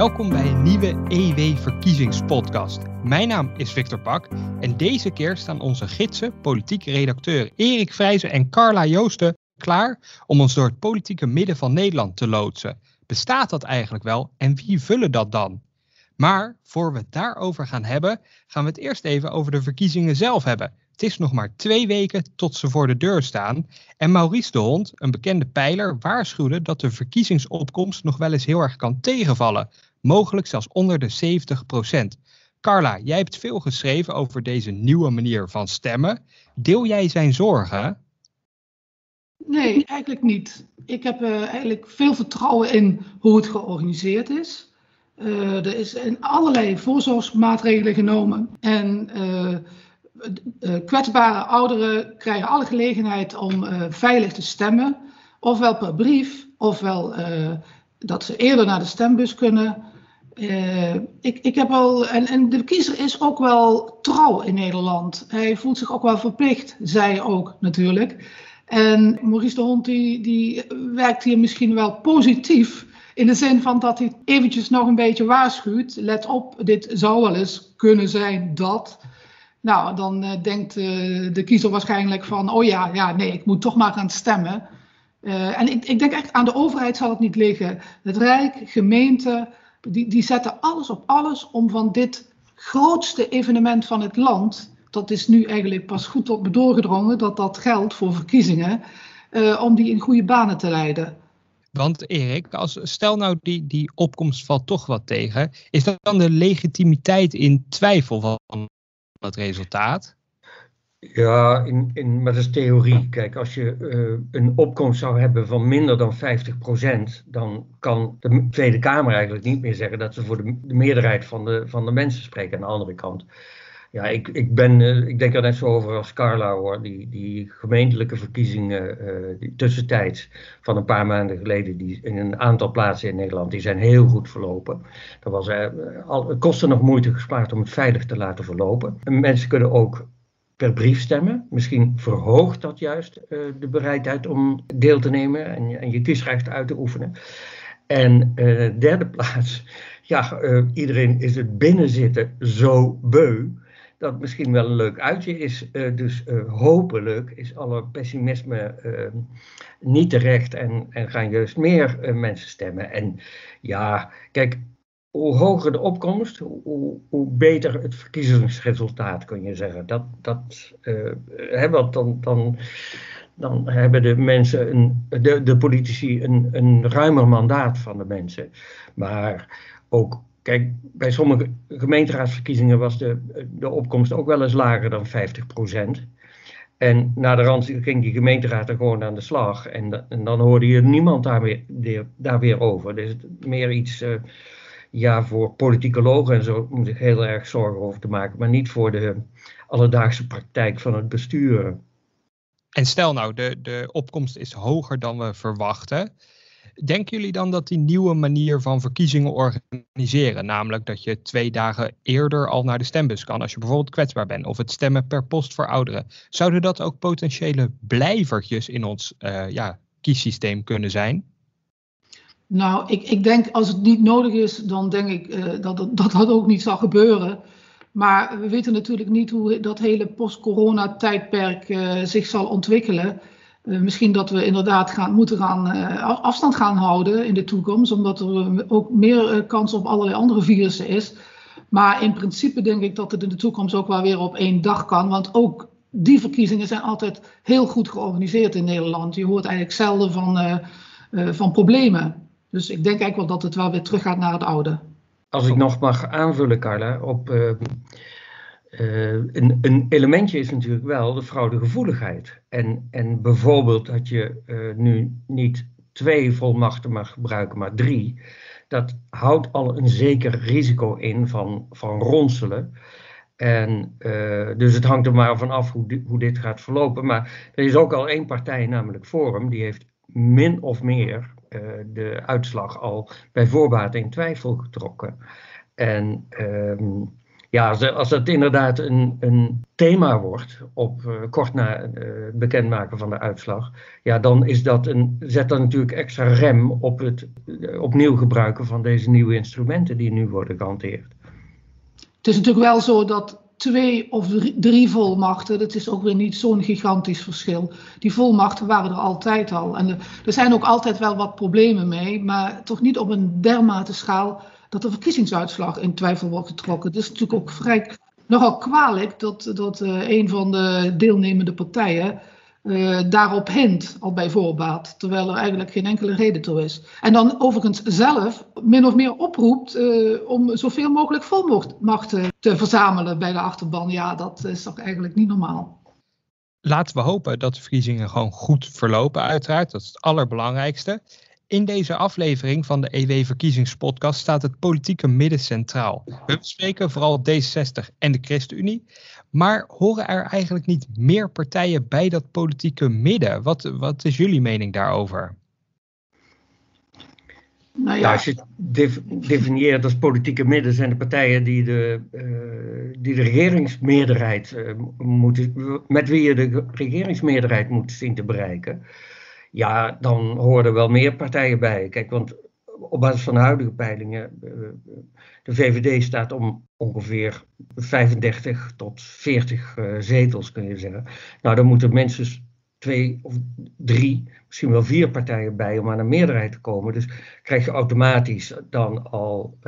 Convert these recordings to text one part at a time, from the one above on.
Welkom bij een nieuwe EW-verkiezingspodcast. Mijn naam is Victor Pak en deze keer staan onze gidsen, politiek redacteur Erik Vrijzen en Carla Joosten klaar om ons door het politieke midden van Nederland te loodsen. Bestaat dat eigenlijk wel en wie vullen dat dan? Maar voor we het daarover gaan hebben, gaan we het eerst even over de verkiezingen zelf hebben. Het is nog maar twee weken tot ze voor de deur staan. En Maurice de Hond, een bekende pijler, waarschuwde dat de verkiezingsopkomst nog wel eens heel erg kan tegenvallen. Mogelijk zelfs onder de 70% Carla, jij hebt veel geschreven over deze nieuwe manier van stemmen. Deel jij zijn zorgen? Nee, eigenlijk niet. Ik heb uh, eigenlijk veel vertrouwen in hoe het georganiseerd is. Uh, er is in allerlei voorzorgsmaatregelen genomen. En uh, kwetsbare ouderen krijgen alle gelegenheid om veilig te stemmen. Ofwel per brief, ofwel dat ze eerder naar de stembus kunnen. Ik, ik heb al, en, en de kiezer is ook wel trouw in Nederland. Hij voelt zich ook wel verplicht, zij ook natuurlijk. En Maurice de Hond die, die werkt hier misschien wel positief. In de zin van dat hij eventjes nog een beetje waarschuwt. Let op, dit zou wel eens kunnen zijn dat. Nou, dan uh, denkt uh, de kiezer waarschijnlijk van, oh ja, ja, nee, ik moet toch maar gaan stemmen. En ik, ik, denk echt aan de overheid zal het niet liggen. Het Rijk, gemeente, die, die zetten alles op alles om van dit grootste evenement van het land dat is nu eigenlijk pas goed tot me doorgedrongen dat dat geldt voor verkiezingen, uh, om die in goede banen te leiden. Want Erik, als, stel nou die, die opkomst valt toch wat tegen, is dat dan de legitimiteit in twijfel van het resultaat? Ja, in, in, maar dat is theorie. Kijk, als je uh, een opkomst zou hebben van minder dan 50%, dan kan de Tweede Kamer eigenlijk niet meer zeggen dat ze voor de, de meerderheid van de, van de mensen spreken aan de andere kant. Ja, ik, ik, ben, uh, ik denk er net zo over als Carla hoor. Die, die gemeentelijke verkiezingen uh, die tussentijds van een paar maanden geleden, die in een aantal plaatsen in Nederland, die zijn heel goed verlopen. Dat was, al, het kostte nog moeite gespaard om het veilig te laten verlopen. En mensen kunnen ook per brief stemmen. Misschien verhoogt dat juist de bereidheid om deel te nemen en, en je kiesrecht uit te oefenen. En derde plaats, ja, iedereen is het binnenzitten zo beu dat misschien wel een leuk uitje is. Uh, dus uh, hopelijk is alle pessimisme uh, niet terecht en, en gaan juist meer mensen stemmen. En ja, kijk, hoe hoger de opkomst, hoe, hoe beter het verkiezingsresultaat, kun je zeggen. Dat, dat, hebben dan, dan, dan hebben de mensen, een, de, de politici, een, een ruimer mandaat van de mensen. Maar ook Kijk, bij sommige gemeenteraadsverkiezingen was de, de opkomst ook wel eens lager dan 50%. En na de rand ging die gemeenteraad er gewoon aan de slag. En, dan hoorde je niemand daar weer, daar weer over. Dus meer iets uh, ja, voor politicologen en zo moet ik heel erg zorgen over te maken. Maar niet voor de alledaagse praktijk van het besturen. En stel nou, de, de opkomst is hoger dan we verwachten. Denken jullie dan dat die nieuwe manier van verkiezingen organiseren, namelijk dat je twee dagen eerder al naar de stembus kan als je bijvoorbeeld kwetsbaar bent, of het stemmen per post voor ouderen, zouden dat ook potentiële blijvertjes in ons uh, ja, kiessysteem kunnen zijn? Nou, ik, ik denk als het niet nodig is, dan denk ik uh, dat, dat, dat ook niet zal gebeuren. Maar we weten natuurlijk niet hoe dat hele post-corona-tijdperk uh, zich zal ontwikkelen. Uh, misschien dat we inderdaad gaan, moeten gaan, afstand gaan houden in de toekomst, omdat er ook meer kans op allerlei andere virussen is. Maar in principe denk ik dat het in de toekomst ook wel weer op één dag kan. Want ook die verkiezingen zijn altijd heel goed georganiseerd in Nederland. Je hoort eigenlijk zelden van, van problemen. Dus ik denk eigenlijk wel dat het wel weer terug gaat naar het oude. Als ik nog mag aanvullen, Carla, op uh, een, een, elementje is natuurlijk wel de fraudegevoeligheid. En, en bijvoorbeeld dat je uh, nu niet twee volmachten mag gebruiken, maar drie. Dat houdt al een zeker risico in van, van ronselen. En uh, dus het hangt er maar van af hoe, hoe dit gaat verlopen. Maar er is ook al één partij, namelijk Forum, die heeft min of meer de uitslag al bij voorbaat in twijfel getrokken. En. Um, ja, als, dat inderdaad een, een thema wordt, op, uh, kort na het bekendmaken van de uitslag, ja, dan is dat een, zet dat natuurlijk extra rem op het opnieuw gebruiken van deze nieuwe instrumenten die nu worden gehanteerd. Het is natuurlijk wel zo dat twee of drie, volmachten, dat is ook weer niet zo'n gigantisch verschil. Die volmachten waren er altijd al. En er, zijn ook altijd wel wat problemen mee, maar toch niet op een dermate schaal dat de verkiezingsuitslag in twijfel wordt getrokken. Is natuurlijk ook vrij nogal kwalijk dat, dat uh, een van de deelnemende partijen uh, daarop hint, al bij voorbaat, terwijl er eigenlijk geen enkele reden toe is. En dan overigens zelf min of meer oproept uh, om zoveel mogelijk volmachten te verzamelen bij de achterban. Ja, dat is toch eigenlijk niet normaal. Laten we hopen dat de verkiezingen gewoon goed verlopen, uiteraard. Dat is het allerbelangrijkste. In deze aflevering van de EW-verkiezingspodcast staat het politieke midden centraal. We bespreken vooral D66 en de ChristenUnie. Maar horen er eigenlijk niet meer partijen bij dat politieke midden? Wat, wat is jullie mening daarover? Nou ja. als je het definieert als politieke midden, zijn de partijen die de, uh, die de regeringsmeerderheid uh, moeten, met wie je de regeringsmeerderheid moet zien te bereiken. Ja, dan horen er wel meer partijen bij. Kijk, want op basis van de huidige peilingen, uh, de VVD staat om ongeveer 35 tot 40 uh, zetels, kun je zeggen. Nou, dan moeten minstens twee of drie, misschien wel vier partijen bij om aan een meerderheid te komen. Dus krijg je automatisch dan al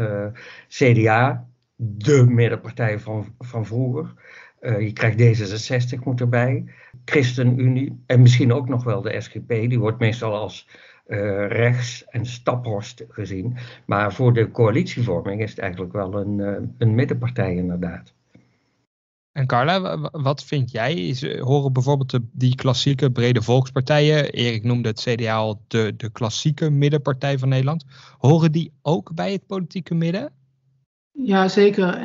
CDA, de middenpartij van, van vroeger. Uh, je krijgt D66 moet erbij, ChristenUnie en misschien ook nog wel de SGP. Die wordt meestal als uh, rechts en staphorst gezien. Maar voor de coalitievorming is het eigenlijk wel een, uh, een middenpartij inderdaad. En Carla, wat vind jij? Eh, horen bijvoorbeeld de, die klassieke brede volkspartijen, Erik noemde het CDA al de, de klassieke middenpartij van Nederland, horen die ook bij het politieke midden? Ja, zeker.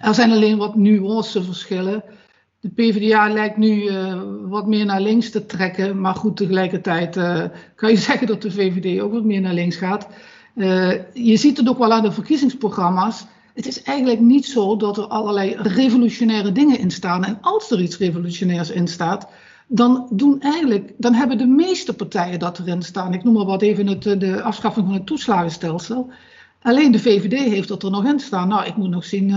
Er zijn alleen wat nuanceverschillen. De PvdA lijkt nu uh, wat meer naar links te trekken. Maar goed, tegelijkertijd uh, kan je zeggen dat de VVD ook wat meer naar links gaat. Je ziet het ook wel aan de verkiezingsprogramma's. Het is eigenlijk niet zo dat er allerlei revolutionaire dingen in staan. En als er iets revolutionairs in staat, dan, doen eigenlijk, dan hebben de meeste partijen dat erin staan. Ik noem maar wat even het, de afschaffing van het toeslagenstelsel. Alleen de VVD heeft dat er nog in staan. Nou, ik moet nog zien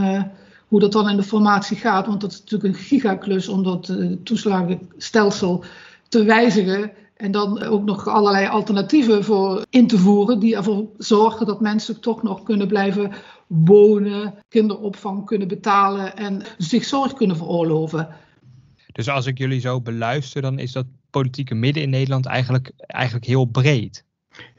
hoe dat dan in de formatie gaat. Want dat is natuurlijk een gigaklus om dat uh, toeslagenstelsel te wijzigen. En dan ook nog allerlei alternatieven voor in te voeren. Die ervoor zorgen dat mensen toch nog kunnen blijven wonen, kinderopvang kunnen betalen en zich zorg kunnen veroorloven. Dus als ik jullie zo beluister, dan is dat politieke midden in Nederland eigenlijk, eigenlijk heel breed.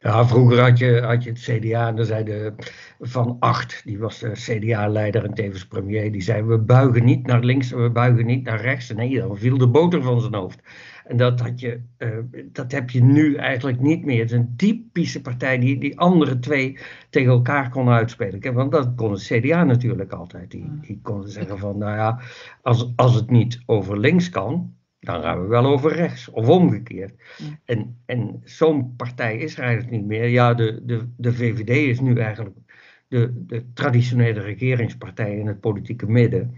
Ja, vroeger had je, had je het CDA en dan zei de Van Acht, die was de CDA-leider en tevens premier, die zei we buigen niet naar links en we buigen niet naar rechts. En nee, dan viel de boter van zijn hoofd. En dat, had je, uh, dat heb je nu eigenlijk niet meer. Het is een typische partij die die andere twee tegen elkaar kon uitspelen. Want dat kon het CDA natuurlijk altijd. Die, die kon zeggen van, nou ja, als, als het niet over links kan, dan gaan we wel over rechts of omgekeerd. Ja. En, en zo'n partij is er eigenlijk niet meer. Ja, de, de, de VVD is nu eigenlijk de, de traditionele regeringspartij in het politieke midden.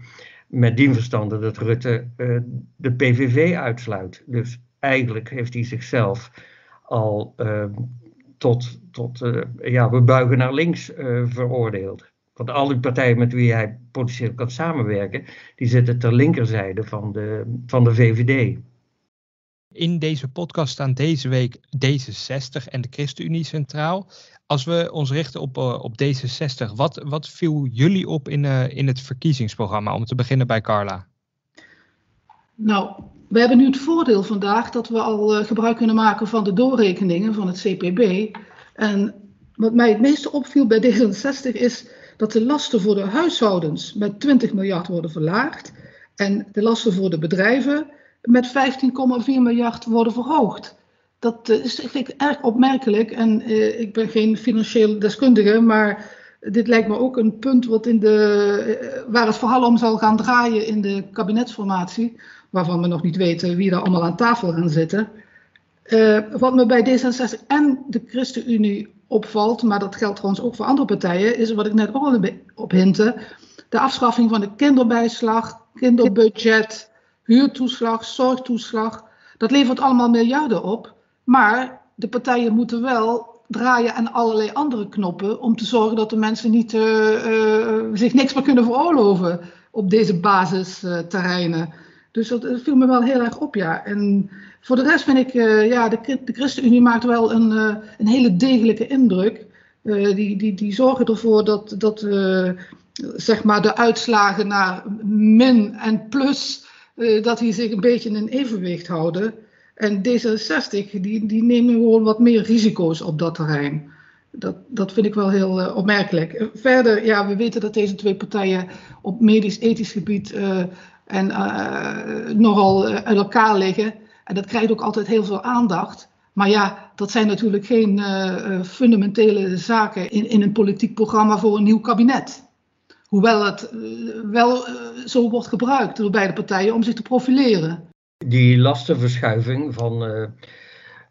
Met die verstande dat Rutte uh, de PVV uitsluit. Dus eigenlijk heeft hij zichzelf al uh, tot, tot uh, ja, we buigen naar links veroordeeld. Want al die partijen met wie hij potentieel kan samenwerken, die zitten ter linkerzijde van de, van de VVD. In deze podcast staan deze week D66 en de ChristenUnie centraal. Als we ons richten op, uh, op D66, wat, wat viel jullie op in, uh, in het verkiezingsprogramma? Om te beginnen bij Carla. Nou, we hebben nu het voordeel vandaag dat we al uh, gebruik kunnen maken van de doorrekeningen van het CPB. En wat mij het meeste opviel bij D66 is dat de lasten voor de huishoudens met 20 miljard worden verlaagd en de lasten voor de bedrijven met 15,4 miljard worden verhoogd. Dat uh, is ik erg opmerkelijk en uh, ik ben geen financieel deskundige, maar dit lijkt me ook een punt wat in de, uh, waar het vooral om zal gaan draaien in de kabinetsformatie, waarvan we nog niet weten wie er allemaal aan tafel gaan zitten. wat me bij D66 en de ChristenUnie opvalt, maar dat geldt trouwens ook voor andere partijen, is wat ik net ook al op hintte. De afschaffing van de kinderbijslag, kinderbudget, huurtoeslag, zorgtoeslag. Dat levert allemaal miljarden op. Maar de partijen moeten wel draaien aan allerlei andere knoppen om te zorgen dat de mensen niet, uh, uh, zich niks meer kunnen veroorloven op deze basisterreinen. Dus dat, viel me wel heel erg op, ja. En voor de rest vind ik, uh, ja, de, de ChristenUnie maakt wel een, een hele degelijke indruk. die, die, die zorgen ervoor dat, dat zeg maar de uitslagen naar min en plus, dat die zich een beetje in evenwicht houden. En D66 die, die nemen gewoon wat meer risico's op dat terrein. Dat, dat vind ik wel heel opmerkelijk. Verder, ja, we weten dat deze twee partijen op medisch-ethisch gebied en, nogal uit elkaar liggen. En dat krijgt ook altijd heel veel aandacht. Maar ja, dat zijn natuurlijk geen fundamentele zaken in, in een politiek programma voor een nieuw kabinet. Hoewel het wel zo wordt gebruikt door beide partijen om zich te profileren die lastenverschuiving van,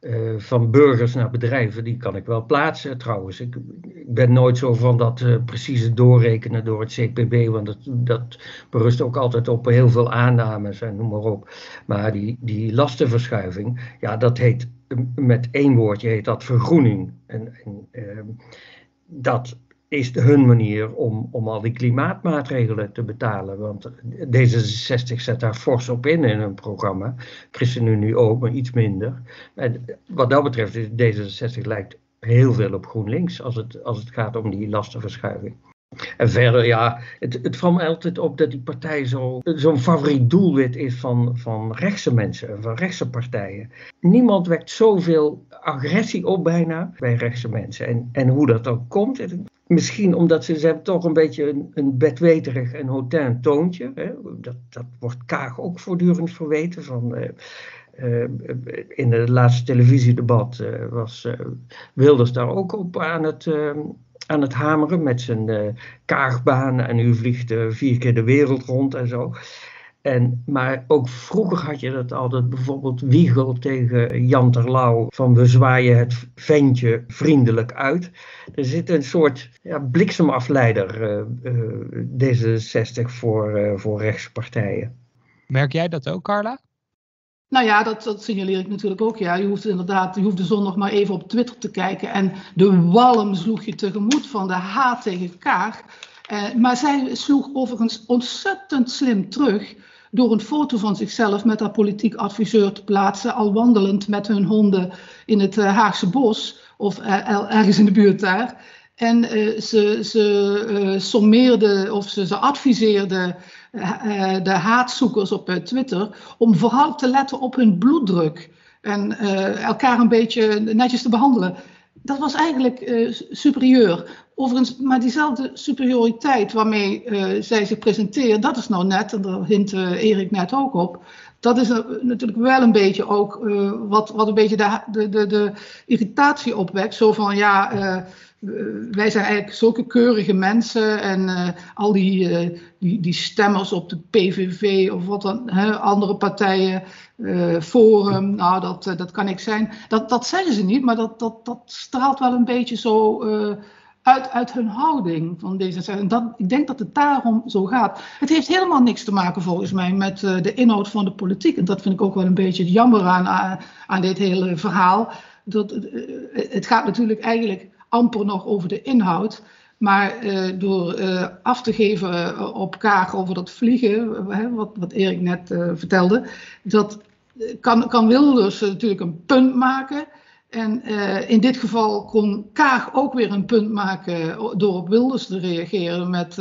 uh, van burgers naar bedrijven, die kan ik wel plaatsen trouwens. Ik, ik ben nooit zo van dat uh, precieze doorrekenen door het CPB, want dat, dat berust ook altijd op heel veel aannames en noem maar op. Maar die, die lastenverschuiving, ja, dat heet met één woordje heet dat vergroening. En, en ehm, dat is hun manier om, om al die klimaatmaatregelen te betalen. Want D66 zet daar fors op in in hun programma. ChristenUnie ook, maar iets minder. En wat dat betreft is D66 lijkt heel veel op GroenLinks als het, als het gaat om die lastenverschuiving. En verder, ja, het, het valt altijd op dat die partij zo'n zo favoriet doelwit is van, van rechtse mensen, van rechtse partijen. Niemand wekt zoveel agressie op bijna bij rechtse mensen. En, en hoe dat dan komt, misschien omdat ze, ze hebben toch een beetje een, bedweterig en hotain toontje. Hè? Dat, dat wordt Kaag ook voortdurend verweten van... Uh, uh, in het laatste televisiedebat uh, was Wilders daar ook op aan het, aan het hameren met zijn kaagbaan en u vliegt vier keer de wereld rond en zo. En, maar ook vroeger had je dat altijd, bijvoorbeeld Wiegel tegen Jan Terlouw, van we zwaaien het ventje vriendelijk uit. Er zit een soort ja, bliksemafleider, uh, D66, voor, voor rechtspartijen. Merk jij dat ook, Carla? Nou ja, dat, dat signaleer ik natuurlijk ook. Ja. Je hoeft inderdaad, je hoeft de zondag maar even op Twitter te kijken. En de walm sloeg je tegemoet van de haat tegen Kaag. Eh, maar zij sloeg overigens ontzettend slim terug door een foto van zichzelf met haar politiek adviseur te plaatsen, al wandelend met hun honden in het uh, Haagse bos of uh, ergens in de buurt daar. En uh, ze, ze sommeerde of ze, adviseerde de haatzoekers op Twitter om vooral te letten op hun bloeddruk en elkaar een beetje netjes te behandelen. Dat was eigenlijk superieur. Overigens, maar diezelfde superioriteit waarmee zij zich presenteren, dat is nou net, en daar hint Erik net ook op, dat is natuurlijk wel een beetje ook wat, wat een beetje de, de, de, de irritatie opwekt. Zo van ja, wij zijn eigenlijk zulke keurige mensen en uh, al die, uh, die, die, stemmers op de PVV of wat dan, hè, andere partijen, uh, Forum, nou dat, dat kan ik zijn. Dat, dat zeggen ze niet, maar dat, dat, dat straalt wel een beetje zo uit, uit hun houding van deze en Ik denk dat het daarom zo gaat. Het heeft helemaal niks te maken volgens mij met de inhoud van de politiek. En dat vind ik ook wel een beetje jammer aan, aan dit hele verhaal. Dat, het gaat natuurlijk eigenlijk amper nog over de inhoud. Maar uh, door uh, af te geven uh, op Kaag over dat vliegen, wat, wat Erik net vertelde, dat kan, kan Wilders natuurlijk een punt maken. En in dit geval kon Kaag ook weer een punt maken door op Wilders te reageren met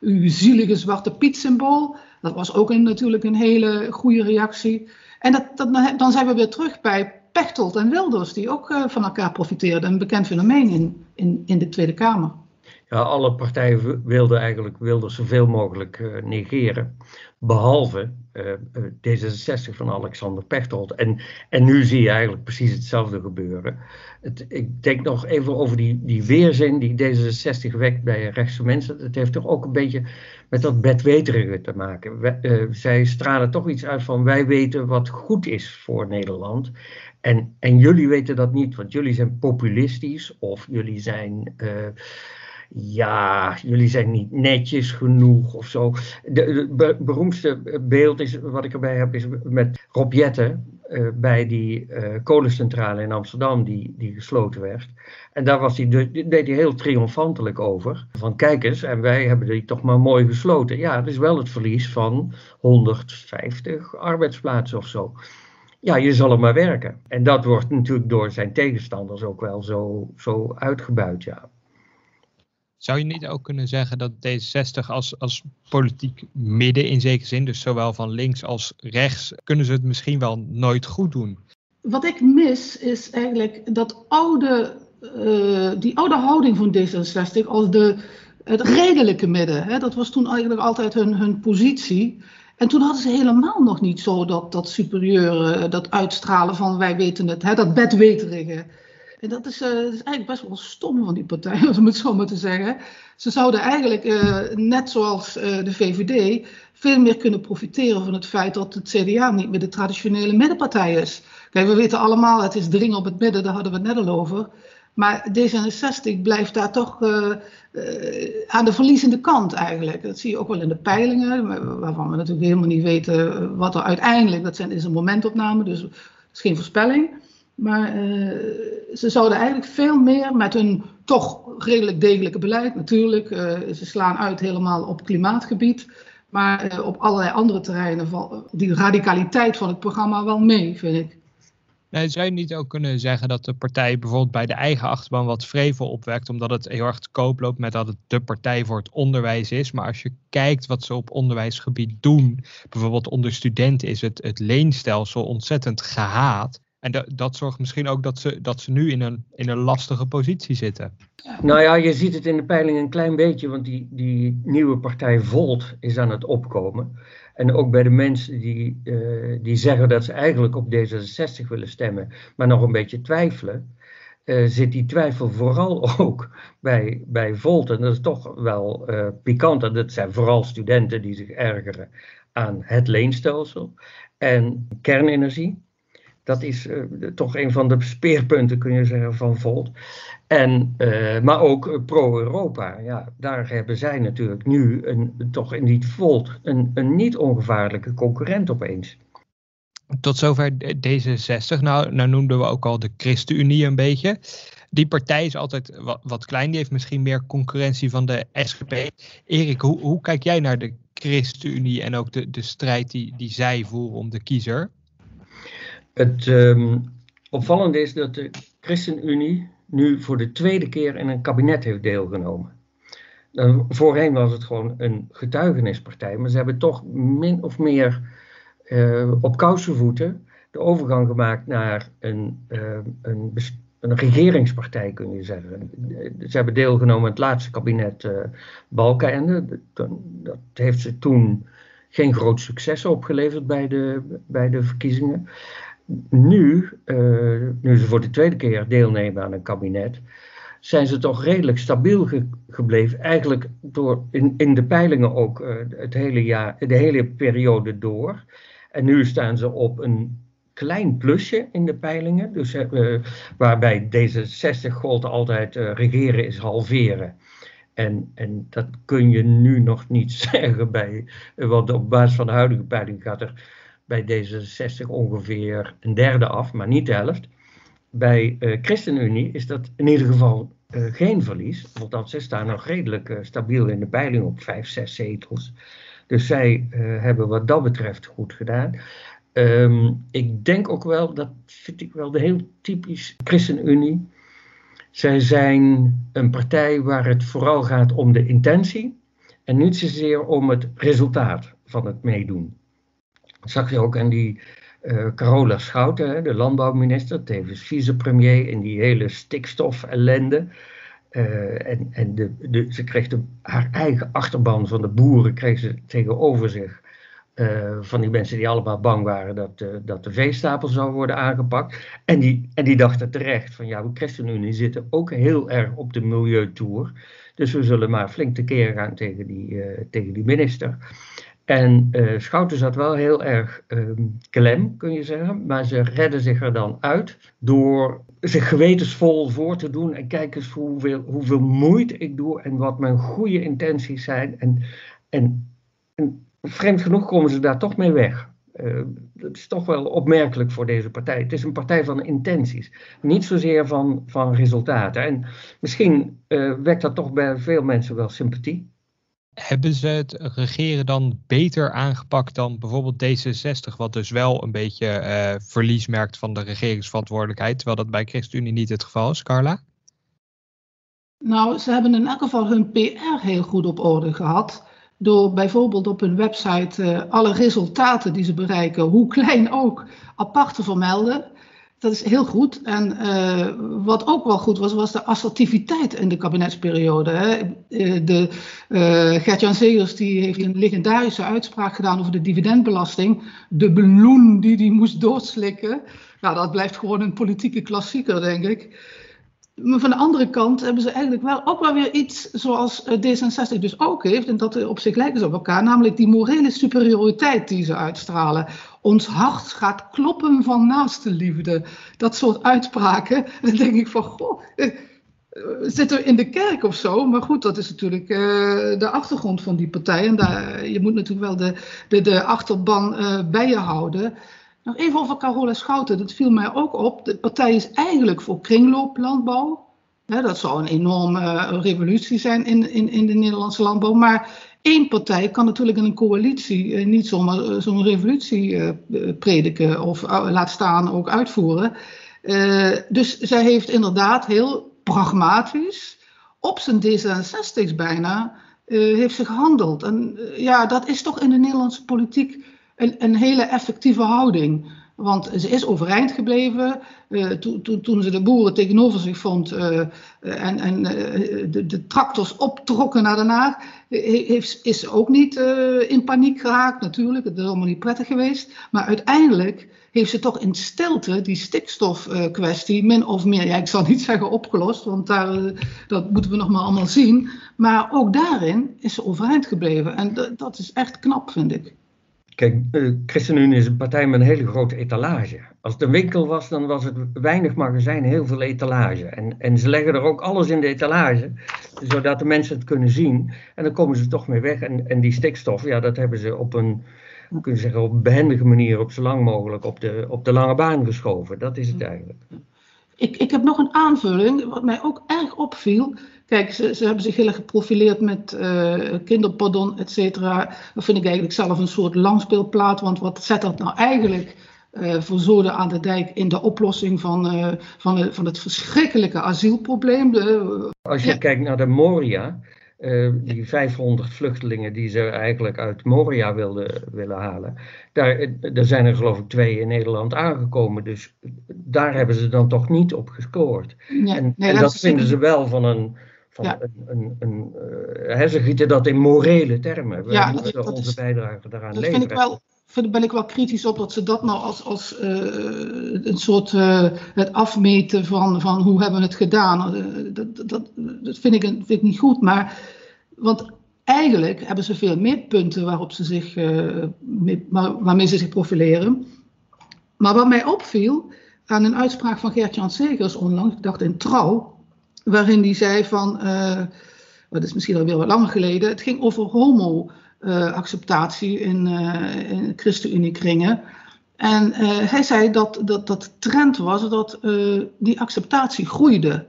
uw zielige zwarte Piet symbool. Dat was ook een, natuurlijk een hele goede reactie. En dat, dan zijn we weer terug bij Pechtold en Wilders, die ook uh, van elkaar profiteerden. Een bekend fenomeen in, in, in de Tweede Kamer. Ja, alle partijen wilden eigenlijk wilden zoveel mogelijk uh, negeren. Behalve uh, D66 van Alexander Pechtold. En, en nu zie je eigenlijk precies hetzelfde gebeuren. Het, ik denk nog even over die, die weerzin die D66 wekt bij rechtse mensen. Dat heeft toch ook een beetje met dat bedweterige te maken. Zij stralen toch iets uit van wij weten wat goed is voor Nederland. En, en jullie weten dat niet, want jullie zijn populistisch of jullie zijn ja, jullie zijn niet netjes genoeg of zo. De, beroemdste beeld is, wat ik erbij heb is met Rob Jette, uh, bij die uh, kolencentrale in Amsterdam die, die gesloten werd. En daar was hij, deed hij heel triomfantelijk over. Van kijk eens, en wij hebben die toch maar mooi gesloten. Ja, het is wel het verlies van 150 arbeidsplaatsen of zo. Ja, je zal er maar werken. En dat wordt natuurlijk door zijn tegenstanders ook wel zo, zo uitgebuit, ja. Zou je niet ook kunnen zeggen dat D66 als, als politiek midden in zekere zin, dus zowel van links als rechts, kunnen ze het misschien wel nooit goed doen? Wat ik mis is eigenlijk dat oude, uh, die oude houding van D66 als de, het redelijke midden. Hè? Dat was toen eigenlijk altijd hun, hun positie. En toen hadden ze helemaal nog niet zo dat, dat superieure, dat uitstralen van wij weten het, hè? dat bedweterige. En dat is, dat is, eigenlijk best wel stom van die partij, om het zo maar te zeggen. Ze zouden eigenlijk, uh, net zoals de VVD, veel meer kunnen profiteren van het feit dat het CDA niet meer de traditionele middenpartij is. Kijk, we weten allemaal, het is dringen op het midden, daar hadden we het net al over. Maar D66 blijft daar toch aan de verliezende kant eigenlijk. Dat zie je ook wel in de peilingen, waarvan we natuurlijk helemaal niet weten wat er uiteindelijk, dat zijn, is een momentopname, dus het is geen voorspelling. Maar ze zouden eigenlijk veel meer met hun toch redelijk degelijke beleid, natuurlijk, ze slaan uit helemaal op klimaatgebied, maar op allerlei andere terreinen valt die radicaliteit van het programma wel mee, vind ik. Zou je niet ook kunnen zeggen dat de partij bijvoorbeeld bij de eigen achterban wat vrevel opwekt, omdat het heel erg te koop loopt met dat het de partij voor het onderwijs is. Maar als je kijkt wat ze op onderwijsgebied doen, bijvoorbeeld onder studenten is het, het leenstelsel ontzettend gehaat. En dat, dat zorgt misschien ook dat ze, dat ze nu in een, in een lastige positie zitten. Nou ja, je ziet het in de peiling een klein beetje, want die, die nieuwe partij Volt is aan het opkomen. En ook bij de mensen die, uh, die zeggen dat ze eigenlijk op D66 willen stemmen, maar nog een beetje twijfelen, uh, zit die twijfel vooral ook bij, bij Volt. En dat is toch wel uh, pikant. En dat zijn vooral studenten die zich ergeren aan het leenstelsel en kernenergie. Dat is uh, toch een van de speerpunten, kun je zeggen, van Volt. En, uh, maar ook pro-Europa. Ja, daar hebben zij natuurlijk nu een, toch in die Volt een, een niet ongevaarlijke concurrent opeens. Tot zover D66. Nou, nou noemden we ook al de ChristenUnie een beetje. Die partij is altijd wat, wat, klein. Die heeft misschien meer concurrentie van de SGP. Erik, hoe, hoe kijk jij naar de ChristenUnie en ook de, de strijd die, die zij voeren om de kiezer? Het um, opvallende is dat de ChristenUnie nu voor de tweede keer in een kabinet heeft deelgenomen. Dan, voorheen was het gewoon een getuigenispartij, maar ze hebben toch min of meer uh, op kousenvoeten de overgang gemaakt naar een, uh, een, een, regeringspartij, kun je zeggen. Ze hebben deelgenomen in het laatste kabinet uh, Balkenende. Dat, dat heeft ze toen geen groot succes opgeleverd bij de, bij de verkiezingen nu, uh, nu ze voor de tweede keer deelnemen aan een kabinet, zijn ze toch redelijk stabiel ge gebleven. Eigenlijk door in, in de peilingen ook uh, het hele jaar, de hele periode door. En nu staan ze op een klein plusje in de peilingen. Dus, uh, waarbij D66 gold altijd regeren is halveren. En, en dat kun je nu nog niet zeggen bij, want op basis van de huidige peiling gaat er bij D66 ongeveer een derde af, maar niet de helft. Bij uh, ChristenUnie is dat in ieder geval uh, geen verlies, want ze staan nog redelijk uh, stabiel in de peiling op 5, 6 zetels. Dus zij hebben wat dat betreft goed gedaan. Um, ik denk ook wel, dat vind ik wel de heel typisch ChristenUnie. Zij zijn een partij waar het vooral gaat om de intentie en niet zozeer om het resultaat van het meedoen. Zag je ook aan die uh, Carola Schouten, de landbouwminister, tevens vicepremier in die hele stikstof-ellende. en en de, de, ze kreeg de, haar eigen achterban van de boeren kreeg ze tegenover zich. Uh, van die mensen die allemaal bang waren dat, dat de veestapel zou worden aangepakt. En die, en die dachten terecht van ja, we ChristenUnie zitten ook heel erg op de milieutour. Dus we zullen maar flink tekeer gaan tegen die, tegen die minister. En Schouten zat wel heel erg ehm, klem, kun je zeggen. Maar ze redden zich er dan uit door zich gewetensvol voor te doen. En kijk eens hoeveel, hoeveel moeite ik doe en wat mijn goede intenties zijn. En, en, en vreemd genoeg komen ze daar toch mee weg. Uh, dat is toch wel opmerkelijk voor deze partij. Het is een partij van intenties, niet zozeer van, van resultaten. En misschien uh, wekt dat toch bij veel mensen wel sympathie. Hebben ze het regeren dan beter aangepakt dan bijvoorbeeld D66, wat dus wel een beetje uh, verlies merkt van de regeringsverantwoordelijkheid, terwijl dat bij ChristenUnie niet het geval is, Carla? Nou, ze hebben in elk geval hun PR heel goed op orde gehad door bijvoorbeeld op hun website uh, alle resultaten die ze bereiken, hoe klein ook, apart te vermelden. Dat is heel goed. En uh, wat ook wel goed was, was de assertiviteit in de kabinetsperiode. Hè. Eh, de, uh, Gert-Jan die heeft een legendarische uitspraak gedaan over de dividendbelasting. De beloen die hij moest doodslikken. Nou, dat blijft gewoon een politieke klassieker, denk ik. Maar van de andere kant hebben ze eigenlijk wel ook wel weer iets zoals eh, D66 dus ook heeft. En dat op zich lijken ze op elkaar. Namelijk die morele superioriteit die ze uitstralen. Ons hart gaat kloppen van naaste liefde. Dat soort uitspraken. En dan denk ik van, goh, eh, zitten we in de kerk of zo? Maar goed, dat is natuurlijk uh, de achtergrond van die partij. En daar, je moet natuurlijk wel de, de, de achterban uh, bij je houden. Nog even over Carola Schouten. Dat viel mij ook op. De partij is eigenlijk voor kringlooplandbouw. Dat zou een enorme revolutie zijn in, in, in de Nederlandse landbouw. Maar één partij kan natuurlijk in een coalitie uh, niet zomaar uh, zo'n revolutie prediken of laat staan ook uitvoeren. dus zij heeft inderdaad heel pragmatisch op zijn D66 bijna heeft ze gehandeld. En ja, dat is toch in de Nederlandse politiek een, een hele effectieve houding. Want ze is overeind gebleven. To, toen ze de boeren tegenover zich vond uh, en, en uh, de, de, tractors optrokken Haag, heeft, is ze ook niet in paniek geraakt natuurlijk. Het is allemaal niet prettig geweest. Maar uiteindelijk heeft ze toch in stilte die stikstofkwestie min of meer, ja ik zal niet zeggen opgelost, want daar, dat moeten we nog maar allemaal zien. Maar ook daarin is ze overeind gebleven. En dat is echt knap vind ik. Kijk, uh, ChristenUnie is een partij met een hele grote etalage. Als het een winkel was, dan was het weinig magazijn, heel veel etalage. En, en ze leggen er ook alles in de etalage, zodat de mensen het kunnen zien. En dan komen ze toch mee weg. En, en die stikstof, ja, dat hebben ze op een, kunnen zeggen, op een behendige manier, op zo lang mogelijk, op de, op de lange baan geschoven. Dat is het eigenlijk. Ik, ik heb nog een aanvulling, wat mij ook erg opviel. Kijk, ze, ze hebben zich heel erg geprofileerd met uh, kinderpardon, et cetera. Dat vind ik eigenlijk zelf een soort langspeelplaat. Want wat zet dat nou eigenlijk uh, voor zoden aan de dijk in de oplossing van, uh, van, van het verschrikkelijke asielprobleem? De, Als je ja. kijkt naar de Moria, uh, die 500 vluchtelingen die ze eigenlijk uit Moria wilden, willen halen. Daar, daar zijn er geloof ik twee in Nederland aangekomen. Dus daar hebben ze dan toch niet op gescoord. Ja, en, nee, en, dat vinden ze wel van een. Van ja. een, een, een uh, ze gieten dat in morele termen. We ja, moeten onze is, bijdrage daaraan dat leveren. Vind ik wel, ben ik wel kritisch op dat ze dat nou als, als uh, een soort uh, het afmeten van, van hoe hebben we het gedaan. Uh, dat, dat, dat vind, ik, vind ik niet goed. Maar, want eigenlijk hebben ze veel meer punten waarop ze zich, mee, waarmee ze zich profileren. Maar wat mij opviel aan een uitspraak van Gert-Jan Segers onlangs, ik dacht in Trouw, waarin hij zei van, dat is misschien alweer wat langer geleden, het ging over homo. Uh, acceptatie in, uh, in ChristenUnie-kringen. En uh, hij zei dat, dat dat trend was dat die acceptatie groeide.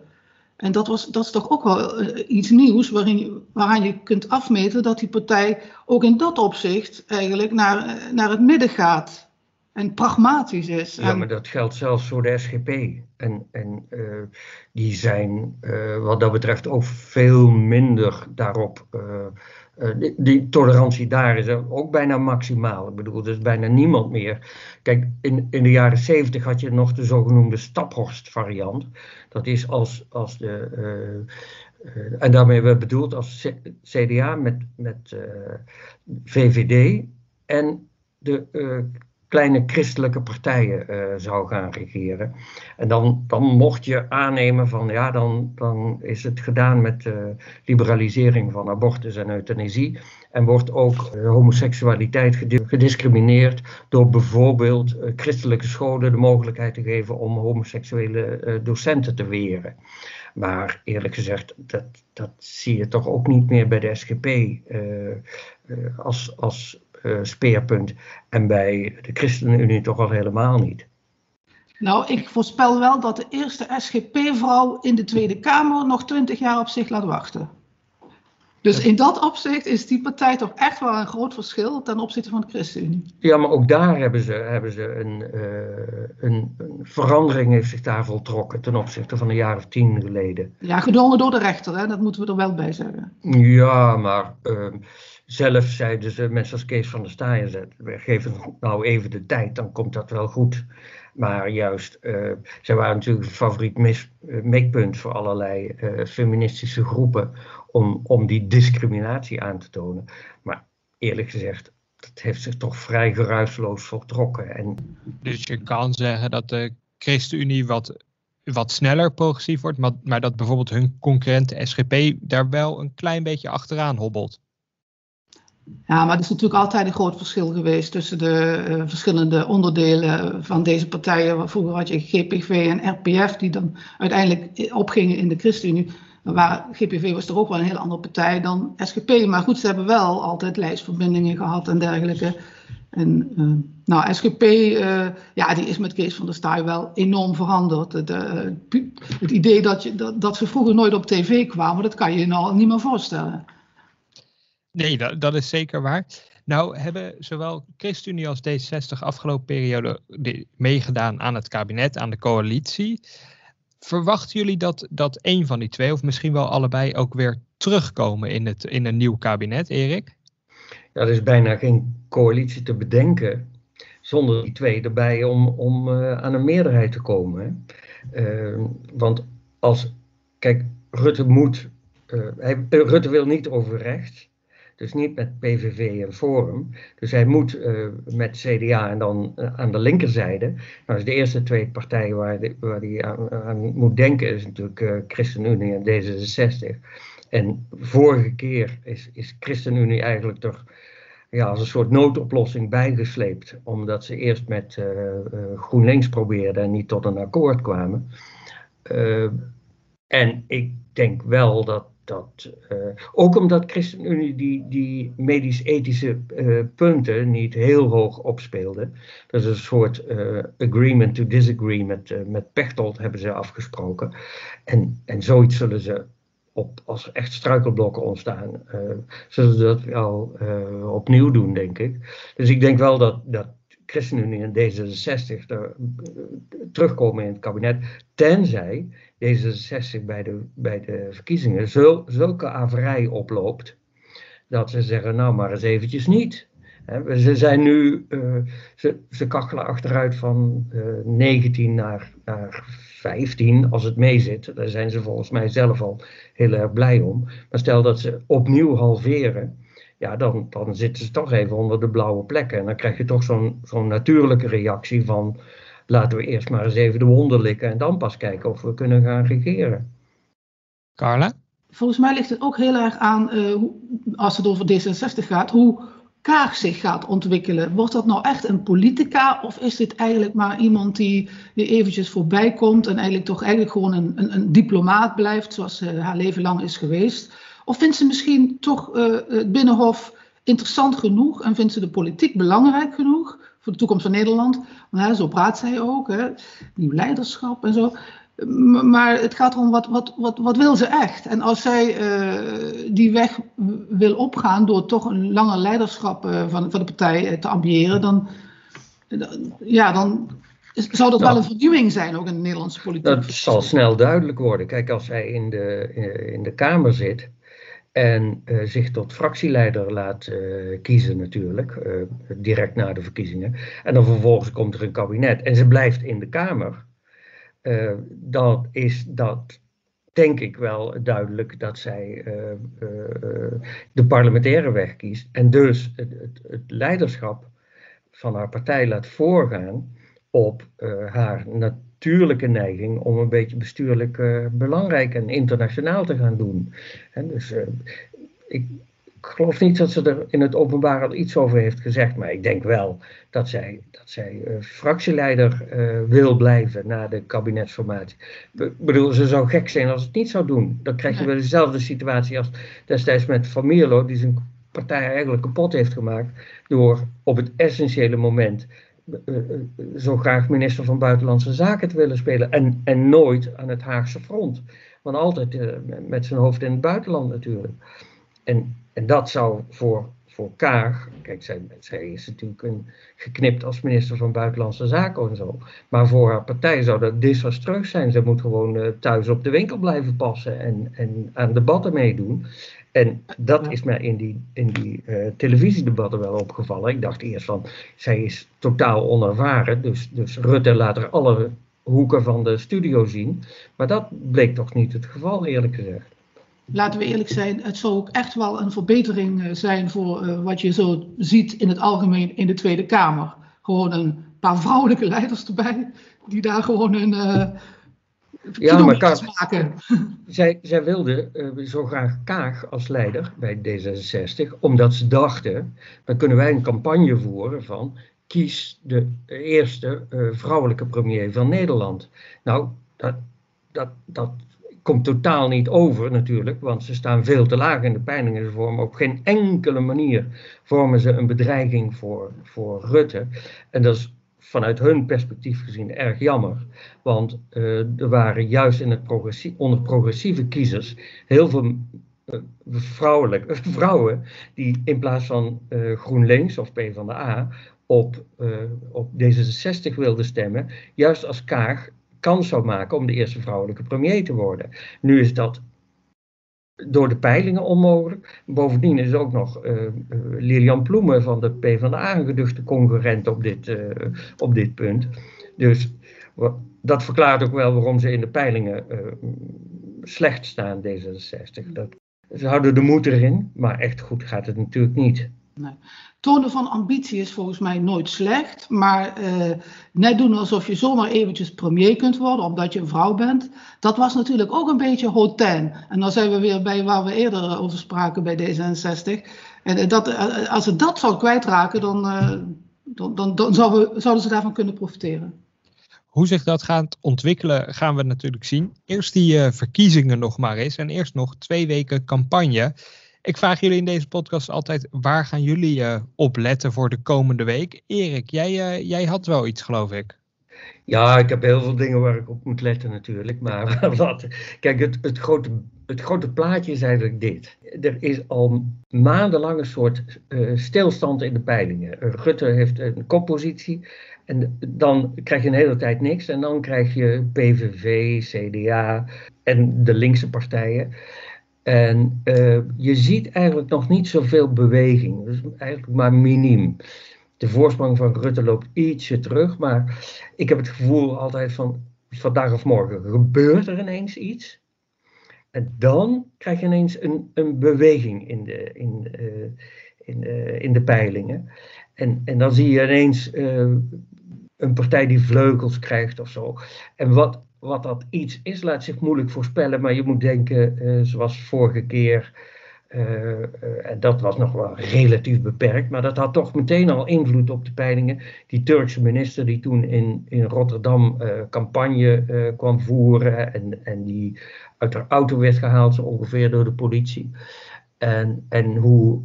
En dat, was, dat is toch ook wel iets nieuws waarin, waaraan je kunt afmeten dat die partij ook in dat opzicht eigenlijk naar, naar het midden gaat. En pragmatisch is. Ja, maar dat geldt zelfs voor de SGP. En, en die zijn wat dat betreft ook veel minder daarop uh, die, die, tolerantie daar is ook bijna maximaal. Ik bedoel, er is bijna niemand meer. Kijk, in, in de jaren zeventig had je nog de zogenoemde Staphorst variant. Dat is als, als de, en daarmee we bedoeld als CDA met, met VVD en de kleine christelijke partijen uh, zou gaan regeren. En dan, dan mocht je aannemen van ja, dan, dan is het gedaan met de liberalisering van abortus en euthanasie. En wordt ook homoseksualiteit gediscrimineerd door bijvoorbeeld uh, christelijke scholen de mogelijkheid te geven om homoseksuele docenten te weren. Maar eerlijk gezegd, dat, dat zie je toch ook niet meer bij de SGP als, als speerpunt. En bij de ChristenUnie toch al helemaal niet. Nou, ik voorspel wel dat de eerste SGP-vrouw in de Tweede Kamer nog twintig jaar op zich laat wachten. Dus in dat opzicht is die partij toch echt wel een groot verschil ten opzichte van de ChristenUnie. Ja, maar ook daar hebben ze, hebben ze een, uh, een, een, verandering heeft zich daar voltrokken ten opzichte van een jaar of tien geleden. Ja, gedwongen door de rechter, hè? dat moeten we er wel bij zeggen. Ja, maar uh, zelf zeiden ze, mensen als Kees van der Staaien, we geven nou even de tijd, dan komt dat wel goed. Maar juist, uh, zij waren natuurlijk een favoriet mis, uh, mikpunt voor allerlei uh, feministische groepen om, om die discriminatie aan te tonen. Maar eerlijk gezegd, dat heeft zich toch vrij geruisloos voltrokken. En... Dus je kan zeggen dat de ChristenUnie wat, wat sneller progressief wordt, maar, maar dat bijvoorbeeld hun concurrent de SGP daar wel een klein beetje achteraan hobbelt. Ja, maar er is natuurlijk altijd een groot verschil geweest tussen de uh, verschillende onderdelen van deze partijen. Vroeger had je GPV en RPF, die dan uiteindelijk opgingen in de ChristenUnie. Waar GPV was toch ook wel een heel andere partij dan SGP. Maar goed, ze hebben wel altijd lijstverbindingen gehad en dergelijke. En uh, nou, SGP, eh, ja, die is met Kees van der Staaij wel enorm veranderd. De, het idee dat, je, dat, dat ze vroeger nooit op tv kwamen, dat kan je je nou niet meer voorstellen. Nee, dat, dat is zeker waar. Nou hebben zowel ChristenUnie als D66 afgelopen periode meegedaan aan het kabinet, aan de coalitie. Verwachten jullie dat, dat een van die twee, of misschien wel allebei, ook weer terugkomen in, het, in een nieuw kabinet, Erik? Ja, er is bijna geen coalitie te bedenken zonder die twee erbij om, om uh, aan een meerderheid te komen. Uh, want als, kijk, Rutte moet, uh, hij, Rutte wil niet over rechts. Dus niet met PVV en Forum. Dus hij moet uh, met CDA en dan uh, aan de linkerzijde. Nou, dus de eerste twee partijen waar, hij waar hij aan, moet denken is natuurlijk uh, ChristenUnie en D66. En vorige keer is, is ChristenUnie eigenlijk toch ja, als een soort noodoplossing bijgesleept. Omdat ze eerst met GroenLinks probeerden en niet tot een akkoord kwamen. en ik denk wel dat dat, uh, ook omdat ChristenUnie die, die medisch-ethische uh, punten niet heel hoog opspeelde. Dat is een soort uh, agreement to disagree met, met Pechtold hebben ze afgesproken. En, en zoiets zullen ze op, als echt struikelblokken ontstaan, zullen ze dat wel opnieuw doen, denk ik. Dus ik denk wel dat, dat ChristenUnie en D66 er, terugkomen in het kabinet, tenzij D66 bij de, bij de verkiezingen zul, zulke averij oploopt, dat ze zeggen, nou maar eens eventjes niet. Ze zijn nu, uh, ze, ze kachelen achteruit van uh, eh, 19 naar, naar 15 als het meezit. Daar zijn ze volgens mij zelf al heel erg blij om. Maar stel dat ze opnieuw halveren, ja, dan, dan zitten ze toch even onder de blauwe plekken. En dan krijg je toch zo'n zo'n natuurlijke reactie van laten we eerst maar eens even de wonden likken en dan pas kijken of we kunnen gaan regeren. Carla? Volgens mij ligt het ook heel erg aan, uh, als het over D66 gaat, hoe Kaag zich gaat ontwikkelen. Wordt dat nou echt een politica of is dit eigenlijk maar iemand die, die eventjes voorbij komt en eigenlijk toch eigenlijk gewoon een, een, een diplomaat blijft zoals ze haar leven lang is geweest? Of vindt ze misschien toch uh, het Binnenhof interessant genoeg en vindt ze de politiek belangrijk genoeg voor de toekomst van Nederland. Hè, zo praat zij ook, hè, nieuw leiderschap en zo. Maar het gaat erom, wat, wat, wat, wat wil ze echt? En als zij uh, die weg wil opgaan door toch een langer leiderschap uh, van, van de partij te ambiëren, dan, ja, dan zou dat wel een vernieuwing zijn, ook in de Nederlandse politiek. Dat zal snel duidelijk worden. Kijk, als zij in de, in de Kamer zit, en uh, zich tot fractieleider laat uh, kiezen natuurlijk, uh, direct na de verkiezingen. En dan vervolgens komt er een kabinet en ze blijft in de Kamer. dan is dat denk ik wel duidelijk dat zij de parlementaire weg kiest. En dus het, het, het, leiderschap van haar partij laat voorgaan op haar natuurlijke neiging om een beetje bestuurlijk belangrijk en internationaal te gaan doen. En dus ik, ik geloof niet dat ze er in het openbaar al iets over heeft gezegd, maar ik denk wel dat zij, dat zij uh, fractieleider uh, wil blijven na de kabinetsformatie. Ik bedoel, ze zou gek zijn als het niet zou doen. Dan krijg je wel dezelfde situatie als destijds met Van Mierlo, die zijn partij eigenlijk kapot heeft gemaakt door op het essentiële moment zo graag minister van Buitenlandse Zaken te willen spelen en, en nooit aan het Haagse front. Want altijd met zijn hoofd in het buitenland natuurlijk. En, en dat zou voor, voor Kaag, kijk, zij, zij is natuurlijk een, geknipt als minister van Buitenlandse Zaken en zo. Maar voor haar partij zou dat desastreus zijn. Ze moet gewoon thuis op de winkel blijven passen en, en aan debatten meedoen. En dat is mij in die, in die uh, televisiedebatten wel opgevallen. Ik dacht eerst van, zij is totaal onervaren. Dus, dus Rutte laat er alle hoeken van de studio zien. Maar dat bleek toch niet het geval, eerlijk gezegd laten we eerlijk zijn, het zou ook echt wel een verbetering eh, zijn voor uh, wat je zo ziet in het algemeen in de Tweede Kamer. Gewoon een paar vrouwelijke leiders erbij, die daar gewoon een uh, ja, maar Kaag, maken. Zij, zij wilde uh, zo graag Kaag als leider bij D66, omdat ze dachten, dan kunnen wij een campagne voeren van kies de eerste vrouwelijke premier van Nederland. Nou, dat, dat, dat komt totaal niet over natuurlijk, want ze staan veel te laag in de peilingen. Ze vormen op geen enkele manier vormen ze een bedreiging voor, voor Rutte. En dat is vanuit hun perspectief gezien erg jammer. Want uh, er waren juist in het progressie, onder progressieve kiezers heel veel uh, vrouwen die in plaats van uh, GroenLinks of PvdA op, op D66 wilden stemmen, juist als Kaag kans zou maken om de eerste vrouwelijke premier te worden. Nu is dat door de peilingen onmogelijk. Bovendien is ook nog uh, Lilian Ploemen van de PvdA een geduchte concurrent op dit, uh, op dit punt. Dus dat verklaart ook wel waarom ze in de peilingen slecht staan, D66. Dat, ze houden de moed erin, maar echt goed gaat het natuurlijk niet. Tonen van ambitie is volgens mij nooit slecht, maar uh, net doen alsof je zomaar eventjes premier kunt worden omdat je een vrouw bent, dat was natuurlijk ook een beetje hotain. En dan zijn we weer bij waar we eerder over spraken bij D66. En eh, dat, eh, als ze dat zou kwijtraken, dan, dan, dan, zouden, zouden ze daarvan kunnen profiteren. Hoe zich dat gaat ontwikkelen, gaan we natuurlijk zien. Eerst die verkiezingen nog maar eens en eerst nog twee weken campagne. Ik vraag jullie in deze podcast altijd, waar gaan jullie uh, op letten voor de komende week? Erik, jij, uh, jij had wel iets, geloof ik. Ja, ik heb heel veel dingen waar ik op moet letten natuurlijk. Maar wat, kijk, het, het, grote, het grote plaatje is eigenlijk dit. Er is al maandenlang een soort uh, stilstand in de peilingen. Rutte heeft een koppositie. En dan krijg je een hele tijd niks. En dan krijg je PVV, CDA en de linkse partijen. En uh, je ziet eigenlijk nog niet zoveel beweging, dus eigenlijk maar miniem. De voorsprong van Rutte loopt ietsje terug, maar ik heb het gevoel altijd van vandaag of morgen gebeurt er ineens iets. En dan krijg je ineens een, een beweging in de, in, uh, in, uh, in de peilingen. En, en dan zie je ineens een partij die vleugels krijgt of zo. En wat, wat dat iets is, laat zich moeilijk voorspellen. Maar je moet denken, uh, zoals vorige keer. Uh, uh, en dat was nog wel relatief beperkt, maar dat had toch meteen al invloed op de peilingen. Die Turkse minister die toen in, in Rotterdam campagne kwam voeren en, en die uit haar auto werd gehaald, zo ongeveer door de politie. En, en hoe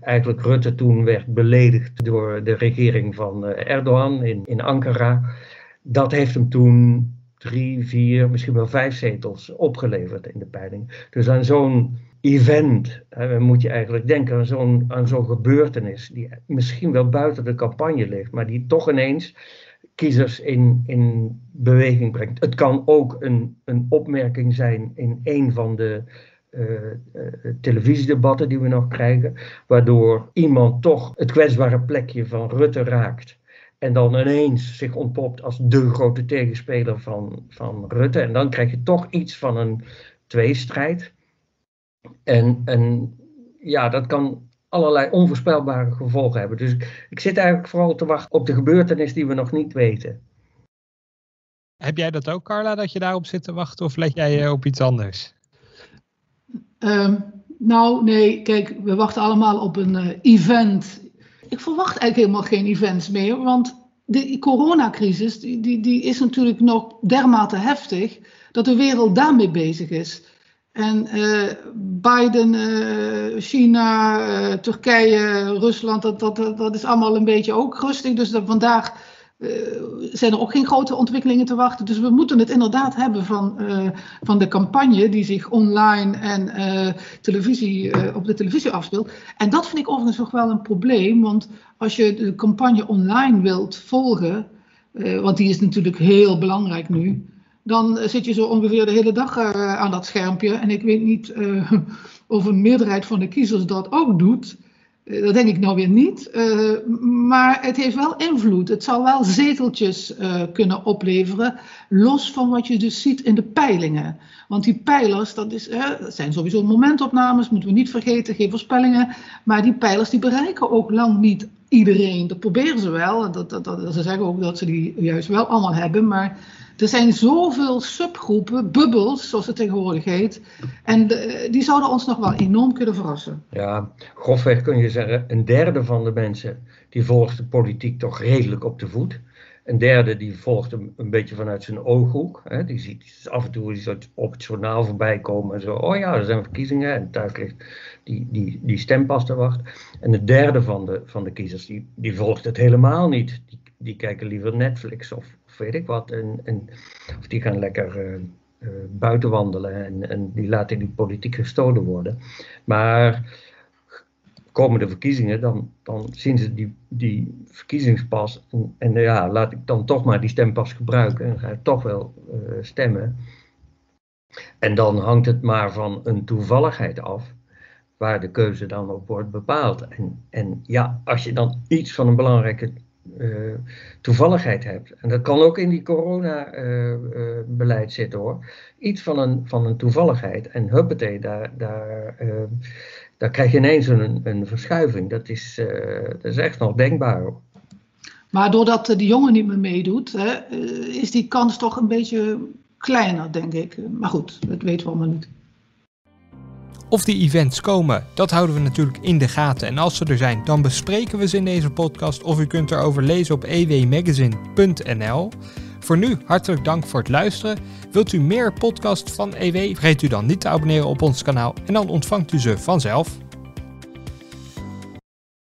eigenlijk Rutte toen werd beledigd door de regering van Erdogan in, in Ankara. Dat heeft hem toen drie, vier, misschien wel vijf zetels opgeleverd in de peiling. Dus aan zo'n event hè, moet je eigenlijk denken aan zo'n, aan zo'n gebeurtenis die misschien wel buiten de campagne ligt, maar die toch ineens kiezers in, in beweging brengt. Het kan ook een, een opmerking zijn in een van de uh, uh, televisiedebatten die we nog krijgen, waardoor iemand toch het kwetsbare plekje van Rutte raakt en dan ineens zich ontpopt als de grote tegenspeler van, van Rutte. En dan krijg je toch iets van een tweestrijd. En, en ja, dat kan allerlei onvoorspelbare gevolgen hebben. Dus ik zit eigenlijk vooral te wachten op de gebeurtenis die we nog niet weten. Heb jij dat ook, Carla, dat je daarop zit te wachten of let jij op iets anders? Um, nou, nee, kijk, we wachten allemaal op een uh, event. Ik verwacht eigenlijk helemaal geen events meer, want de coronacrisis die, die, die is natuurlijk nog dermate heftig dat de wereld daarmee bezig is. En uh, Biden, uh, China, uh, Turkije, Rusland, dat, dat, dat is allemaal een beetje ook rustig. Dus dat vandaag zijn er ook geen grote ontwikkelingen te wachten. Dus we moeten het inderdaad hebben van, van de campagne die zich online en televisie, op de televisie afspeelt. En dat vind ik overigens nog wel een probleem, want als je de campagne online wilt volgen, want die is natuurlijk heel belangrijk nu dan zit je zo ongeveer de hele dag aan dat schermpje. En ik weet niet of een meerderheid van de kiezers dat ook doet. Uh, dat denk ik nou weer niet. maar het heeft wel invloed. Het zal wel zeteltjes kunnen opleveren. Los van wat je dus ziet in de peilingen. Want die pijlers, dat, is, zijn sowieso momentopnames, moeten we niet vergeten, geen voorspellingen. Maar die pijlers die bereiken ook lang niet iedereen. Dat proberen ze wel. Dat, dat, dat, ze zeggen ook dat ze die juist wel allemaal hebben. Maar er zijn zoveel subgroepen, bubbels, zoals het tegenwoordig heet. En die zouden ons nog wel enorm kunnen verrassen. Ja, grofweg kun je zeggen, een derde van de mensen die volgt de politiek toch redelijk op de voet. Een derde die volgt hem een beetje vanuit zijn ooghoek. Hè. Die ziet af en toe iets op het journaal voorbij komen en zo. Oh ja, er zijn verkiezingen en thuis ligt die, die, die stempas te wachten. En de derde van de, van de kiezers die, die volgt het helemaal niet. Die, die kijken liever Netflix of, weet ik wat. En, of die gaan lekker uh, uh, buiten wandelen en, en die laten die politiek gestolen worden. Maar komen de verkiezingen, dan, dan zien ze die, die verkiezingspas. En, ja, laat ik dan toch maar die stempas gebruiken en ga ik toch wel uh, stemmen. En dan hangt het maar van een toevalligheid af waar de keuze dan op wordt bepaald. En, en ja, als je dan iets van een belangrijke uh, toevalligheid hebt. En dat kan ook in die corona-beleid uh, uh, zitten hoor. Iets van een, van een toevalligheid. En huppatee, daar, daar, daar krijg je ineens een, een verschuiving. Dat is, dat is echt nog denkbaar. Maar doordat de jongen niet meer meedoet, hè, is die kans toch een beetje kleiner, denk ik. Maar goed, dat weten we allemaal niet. Of die events komen, dat houden we natuurlijk in de gaten. En als ze er zijn, dan bespreken we ze in deze podcast. Of u kunt erover lezen op ewmagazine.nl. Voor nu hartelijk dank voor het luisteren. Wilt u meer podcasts van EW? Vergeet u dan niet te abonneren op ons kanaal en dan ontvangt u ze vanzelf.